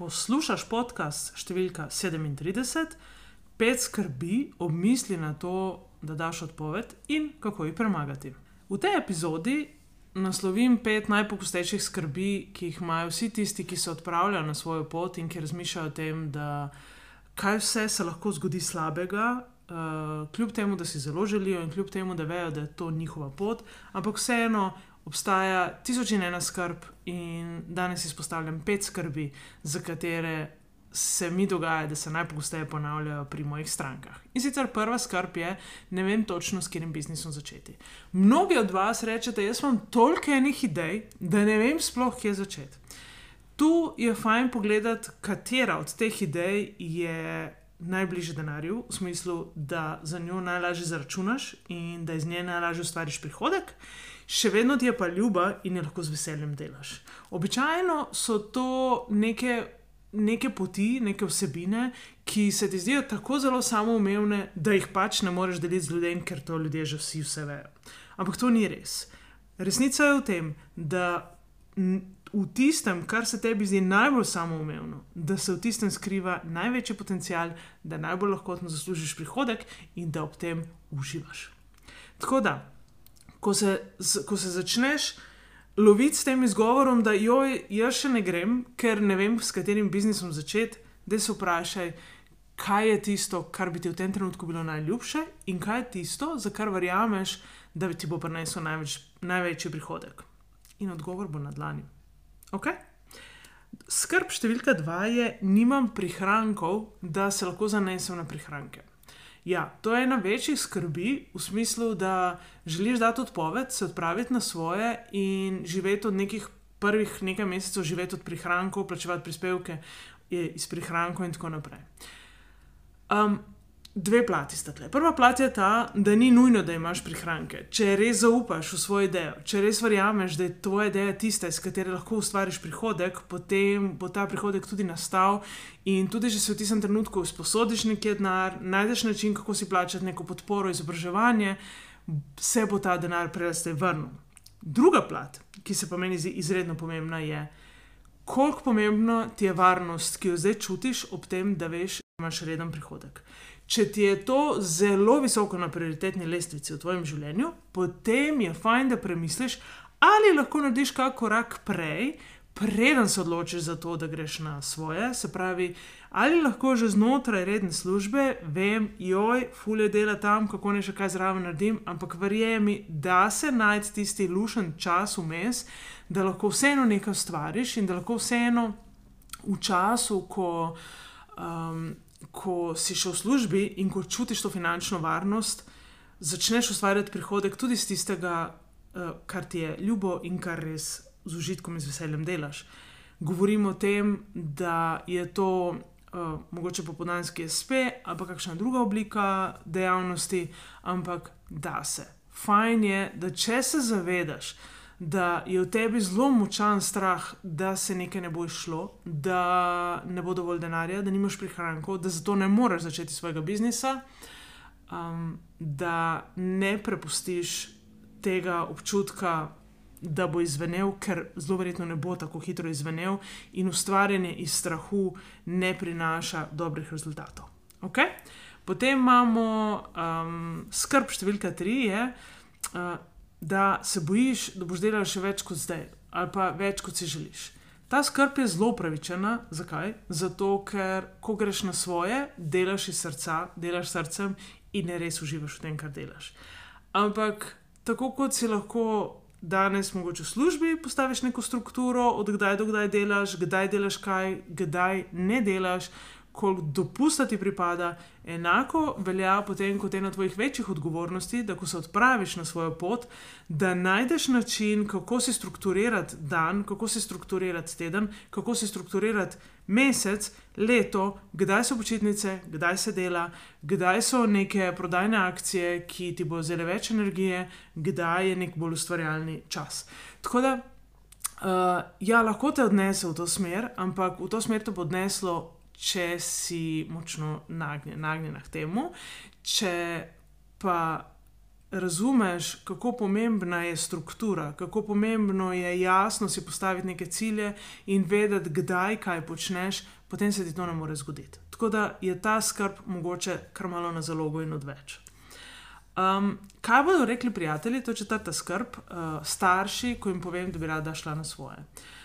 Poslušaj podcast številka 37, pet skrbi, obmisli na to, da daš odpoved in kako jih premagati. V tej epizodi naslovim pet najpogostejših skrbi, ki jih imajo vsi tisti, ki se odpravljajo na svojo pot in ki razmišljajo o tem, da kaj vse se lahko zgodi slabega. Uh, kljub temu, da si zelo želijo, in kljub temu, da vejo, da je to njihova pot, ampak vseeno obstaja tisoč in ena skrb, in danes izpostavljam pet skrbi, za katere se mi dogaja, da se najpogosteje ponavljajo pri mojih strankah. In sicer prva skrb je, ne vem točno, s katerim biznisom začeti. Mnogi od vas rečete, jaz imam toliko enih idej, da ne vem sploh, kje začeti. Tu je fajn pogledati, katera od teh idej je. Najbližje denarju, v smislu, da za njo najlažje zaračunaš in da iz nje najlažje ustvariš prihodek, še vedno ti je pa ljuba in jo lahko z veseljem delaš. Običajno so to neke, neke poti, neke vsebine, ki se ti zdijo tako zelo samoumevne, da jih pač ne moreš deliti z ljudem, ker to ljudje že vsi vse vejo. Ampak to ni res. Resnica je v tem, da v tistem, kar se tebi zdi najbolj samoumevno, da se v tistem skriva največji potencial, da najbolj lahko zaslužiš prihodek in da ob tem uživaš. Tako da, ko se, ko se začneš loviti s tem izgovorom, da joj, jaz še ne grem, ker ne vem, s katerim biznisom začeti, da se vprašaj, kaj je tisto, kar bi ti v tem trenutku bilo najljubše in kaj je tisto, za kar verjameš, da bi ti bo prinesel največ, največji prihodek. In odgovor bo na dlani. Okay? Skrb številka dva je, nimam prihrankov, da se lahko zanesem na prihranke. Ja, to je ena večjih skrbi, v smislu, da želiš dati odpoved, se odpraviti na svoje in živeti od nekih prvih nekaj mesecev, živeti od prihrankov, plačevati prispevke iz prihrankov in tako naprej. Um, dve plati sta tle. Prva plat je ta, da ni nujno, da imaš prihranke. Če res zaupaš v svojo idejo, če res verjameš, da je tvoja ideja tista, iz katere lahko ustvariš prihodek, potem bo ta prihodek tudi nastal. In tudi, če se v tistem trenutku sposodiš nekaj denar, najdeš način, kako si plačati neko podporo, izobraževanje, se bo ta denar preleste vrnil. Druga plat, ki se pa meni zdi izredno pomembna, je, koliko pomembno ti je varnost, ki jo zdaj čutiš, ob tem, da veš, da imaš reden prihodek. Če ti je to zelo visoko na prioritetni lestvici v tvojem življenju, potem je fajn, da premisliš, ali lahko narediš kakšen korak prej, preden se odločiš za to, da greš na svoje. Se pravi, ali lahko že znotraj redne službe vem, joj, fulje dela tam, kako ne še kaj zraven naredim, ampak verjemi, da se najde tisti lušen čas vmes, da lahko vseeno nekaj ustvariš in da lahko vseeno v času, ko. Um, ko si še v službi in ko čutiš to finančno varnost, začneš ustvarjati prihodek tudi iz tistega, uh, kar ti je ljubo in kar res z užitkom in z veseljem delaš. Govorimo o tem, da je to uh, mogoče popodanski SP ali kakšna druga oblika dejavnosti, ampak da se. Fajn je, da če se zavedaš, da je v tebi zelo močan strah, da se nekaj ne bo išlo, da ne bo dovolj denarja, da nimaš prihrankov, da zato ne moreš začeti svojega biznisa, um, da ne prepustiš tega občutka, da bo izvenel, ker zelo verjetno ne bo tako hitro izvenel, in ustvarjanje iz strahu ne prinaša dobrih rezultatov. Okay? Potem imamo um, skrb številka tri. Je, uh, da se bojiš, da boš delal še več kot zdaj, ali pa več kot si želiš. Ta skrb je zelo upravičena. Zakaj? Zato, ker ko greš na svoje, delaš iz srca, delaš srcem in ne res uživaš v tem, kar delaš. Ampak tako kot si lahko danes, mogoče v službi, postaviš neko strukturo, od kdaj do kdaj delaš, kdaj delaš kaj, kdaj ne delaš, koliko dopusta ti pripada. Enako velja potem kot ena tvojih večjih odgovornosti, da ko se odpraviš na svojo pot, da najdeš način, kako si strukturirati dan, kako si strukturirati teden, kako si strukturirati mesec, leto, kdaj so počitnice, kdaj se dela, kdaj so neke prodajne akcije, ki ti bo vzele več energije, kdaj je nek bolj ustvarjalni čas. Tako da, uh, ja, lahko te odnese v to smer, ampak v to smer te bo odneslo če si močno nagnjen, nagnjena k temu. Če pa razumeš, kako pomembna je struktura, kako pomembno je jasno si postaviti neke cilje in vedeti, kdaj kaj počneš, potem se ti to ne more zgoditi. Tako da je ta skrb mogoče kar malo na zalogo in odveč. Um, kaj bodo rekli prijatelji, to je četrta skrb, uh, starši, ko jim povem, da bi rada šla na svoje. Uh,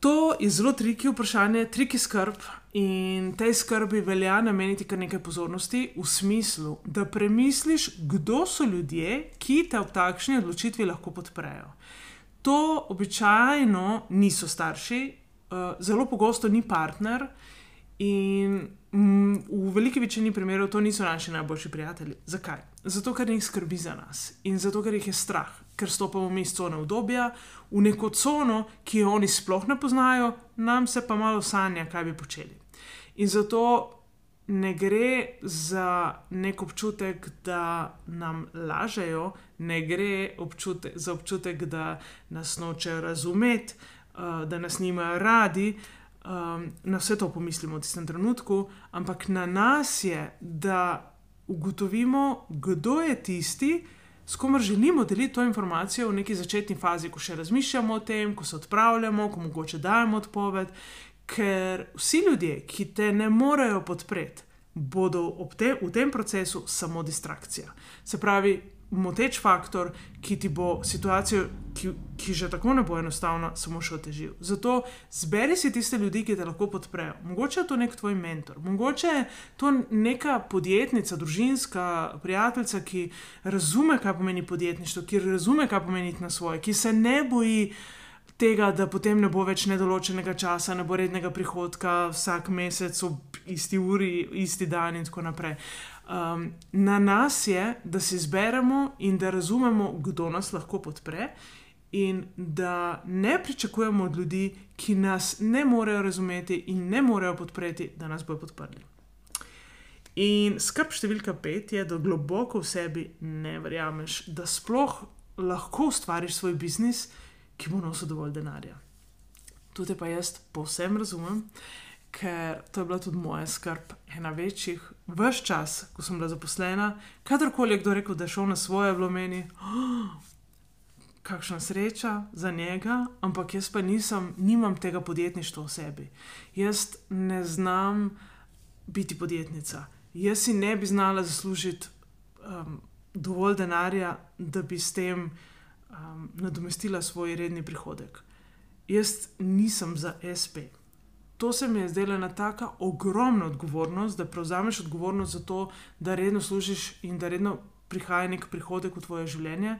To je zelo triki vprašanje, triki skrb in tej skrbi velja nameniti kar nekaj pozornosti v smislu, da premisliš, kdo so ljudje, ki te v takšni odločitvi lahko podprejo. To običajno niso starši, uh, zelo pogosto ni partner in mm, v veliki večini primerov to niso naši najboljši prijatelji. Zakaj? Zato, ker jih skrbi za nas in zato, ker jih je strah, ker stopamo mi iz cone obdobja v neko cono, ki jo oni sploh ne poznajo, nam se pa malo sanja, kaj bi počeli. In zato ne gre za nek občutek, da nam lažejo, ne gre občutek, za občutek, da nas nočejo razumeti, uh, da nas nimajo radi. Um, na vse to pomislimo v tistem trenutku, ampak na nas je, da ugotovimo, kdo je tisti, s komer želimo deliti to informacijo v neki začetni fazi, ko še razmišljamo o tem, ko se odpravljamo, ko mogoče dajemo odpoved. Ker vsi ljudje, ki te ne morejo podpreti, bodo te, v tem procesu samo distrakcija. Se pravi, moteč faktor, ki ti bo situacijo, ki, ki že tako ne bo enostavna, samo še otežil. Zato zberi si tiste ljudi, ki te lahko podprejo. Mogoče je to nek tvoj mentor, mogoče je to neka podjetnica, družinska prijateljica, ki razume, kaj pomeni podjetništvo, ki razume, kaj pomeni na svoje, ki se ne boji. Tega, da potem ne bo več nedoločenega časa, ne bo rednega prihodka vsak mesec ob isti uri, isti dan, in tako naprej. Um, na nas je, da si izberemo in da razumemo, kdo nas lahko podpre, in da ne pričakujemo od ljudi, ki nas ne morejo razumeti in ne morejo podpreti, da nas bodo podprli. In skrb številka pet je, da globoko v sebi ne verjameš, da sploh lahko ustvariš svoj biznis, ki bo nosil dovolj denarja. Tudi pa jaz povsem razumem ker to je bila tudi moja skrb, ena večjih, vse čas, ko sem bila zaposlena, kadarkoli je kdo rekel, da je šel na svoje, bilo meni, oh, kakšna sreča za njega, ampak jaz pa nisem, nimam tega podjetništva v sebi. Jaz ne znam biti podjetnica. Jaz si ne bi znala zaslužiti um, dovolj denarja, da bi s tem um, nadomestila svoj redni prihodek. Jaz nisem za SP to se mi je zdela ena tako ogromna odgovornost, da prevzameš odgovornost za to, da redno služiš in da redno prihaja nek prihodek v tvoje življenje.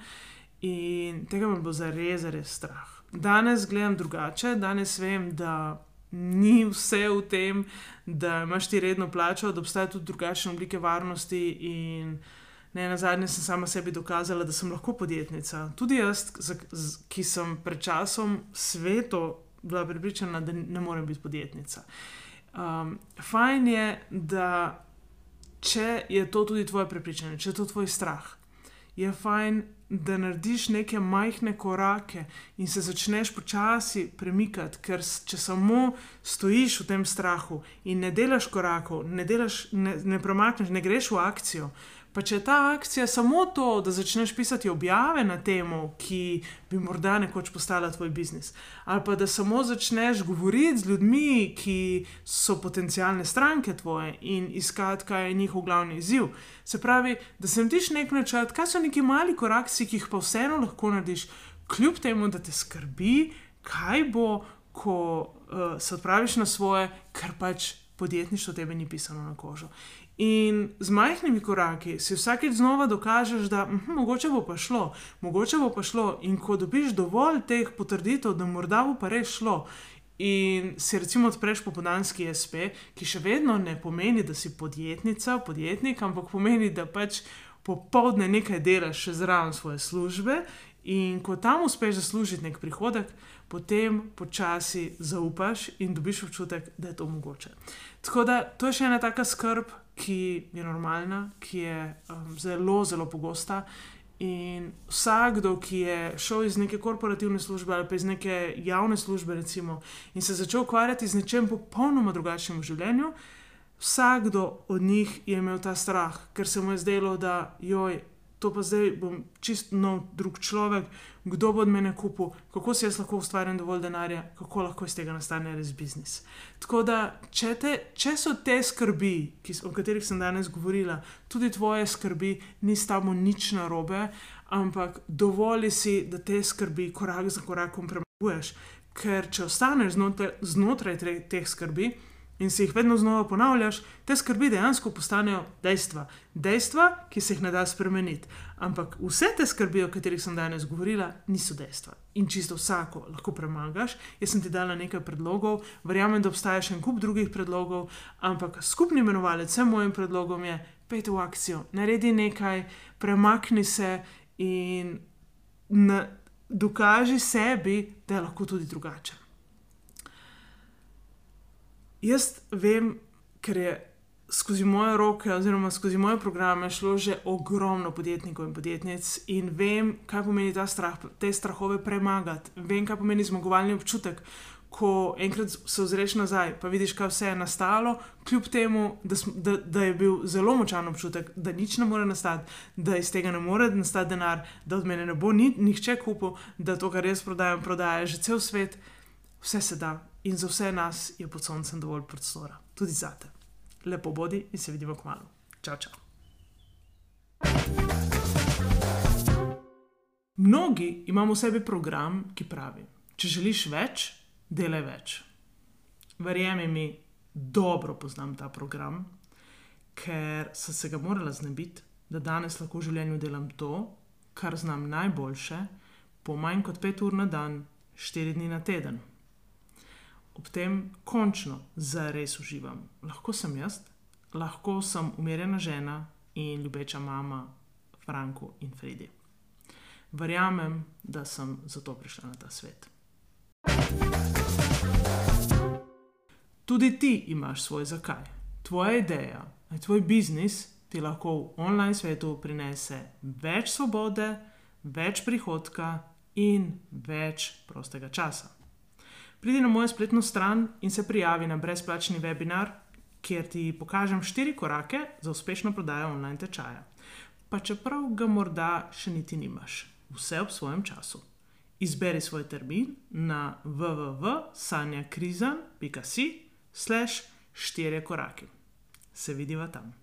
In tega me bo zares, res strah. Danes gledam drugače, danes vem, da ni vse v tem, da imaš ti redno plačo, da obstajajo tudi drugačne oblike varnosti. In ne, na zadnje sem sama sebi dokazala, da sem lahko podjetnica. Tudi jaz, ki sem pred časom svetu bila pripričana, da ne morem biti podjetnica. Um, fajn je, da če je to tudi tvoje prepričanje, če je to tvoj strah, je fajn, da narediš neke majhne korake in se začneš počasi premikati, ker če samo stojiš v tem strahu in ne delaš korakov, ne, delaš, ne, ne premakneš, ne greš v akcijo, Pa če je ta akcija samo to, da začneš pisati objave na temo, ki bi morda nekoč postala tvoj biznis, ali pa da samo začneš govoriti z ljudmi, ki so potencijalne stranke tvoje in iskati, kaj je njihov glavni izziv. Se pravi, da se tiš nek načrt, kaj so neki mali koraki, ki jih pa vseeno lahko narediš, kljub temu, da te skrbi, kaj bo, ko uh, se odpraviš na svoje, kar pač podjetništvo tebe ni pisano na kožo. In z majhnimi koraki si vsakeč znova dokažeš, da hm, mogoče bo pa šlo, mogoče bo pa šlo. In ko dobiš dovolj teh potrditev, da morda bo pa res šlo. In si recimo odpreš popodanski SP, ki še vedno ne pomeni, da si podjetnica, podjetnik, ampak pomeni, da pač popoldne nekaj delaš še zraven svoje službe. In ko tam uspeš zaslužiti nek prihodek, potem počasi zaupaš in dobiš občutek, da je to mogoče. Tako da to je še ena taka skrb, ki je normalna, ki je um, zelo, zelo pogosta. In vsakdo, ki je šel iz neke korporativne službe ali pa iz neke javne službe, recimo, in se začel ukvarjati z nečem popolnoma drugačnim v življenju, vsakdo od njih je imel ta strah, ker se mu je zdelo, da joj, to pa zdaj bom čist nov drug človek, kdo bo od mene kupil, kako si jaz lahko ustvarjam dovolj denarja, kako lahko iz tega nastane res biznis. Tako da, če, te, če so te skrbi, ki, o katerih sem danes govorila, tudi tvoje skrbi, ni s tabo nič narobe, ampak dovoli si, da te skrbi korak za korakom premaguješ. Ker če ostaneš znotraj, znotraj teh skrbi, in si jih vedno znova ponavljaš, te skrbi dejansko postanejo dejstva. Dejstva, ki se jih ne da spremeniti. Ampak vse te skrbi, o katerih sem danes govorila, niso dejstva. In čisto vsako lahko premagaš. Jaz sem ti dala nekaj predlogov, verjamem, da obstaja še en kup drugih predlogov, ampak skupni imenovalec vsem mojim predlogom je: pejte v akcijo, naredi nekaj, premakni se in na, dokaži sebi, da je lahko tudi drugače. Jaz vem, ker je skozi moje roke, oziroma skozi moje programe, šlo že ogromno podjetnikov in podjetnic, in vem, kaj pomeni ta strah, te strahove premagati. Vem, kaj pomeni zmagovalni občutek, ko enkrat se ozreš nazaj, pa vidiš, kaj vse je nastalo, kljub temu, da, da, da je bil zelo močan občutek, da nič ne more nastati, da iz tega ne more nastati denar, da od mene ne bo ni, nihče kupil, da to, kar jaz prodajam, prodaja že cel svet. Vse se da, in za vse nas je pod soncem dovolj prostora, tudi za te. Lepo bodi in se vidimo kmalo. Čau, čau. Mnogi imamo v sebi program, ki pravi: Če želiš več, delaj več. Verjemi mi, dobro poznam ta program, ker sem se ga morala znebiti, da danes lahko v življenju delam to, kar znam najboljše, po manj kot pet ur na dan, štiri dni na teden ob tem končno zares uživam. Lahko sem jaz, lahko sem umirjena žena in ljubeča mama Franku in Fredi. Verjamem, da sem zato prišla na ta svet. Tudi ti imaš svoj zakaj. Tvoja ideja, tvoj biznis ti lahko v online svetu prinese več svobode, več prihodka in več prostega časa. Pridi na mojo spletno stran in se prijavi na brezplačni webinar, kjer ti pokažem štiri korake za uspešno prodajo online tečaja. Pa čeprav ga morda še niti nimaš, vse ob svojem času. Izberi svoj termin na www.sanjakrizan.com/slash štiri korake. Se vidiva tam.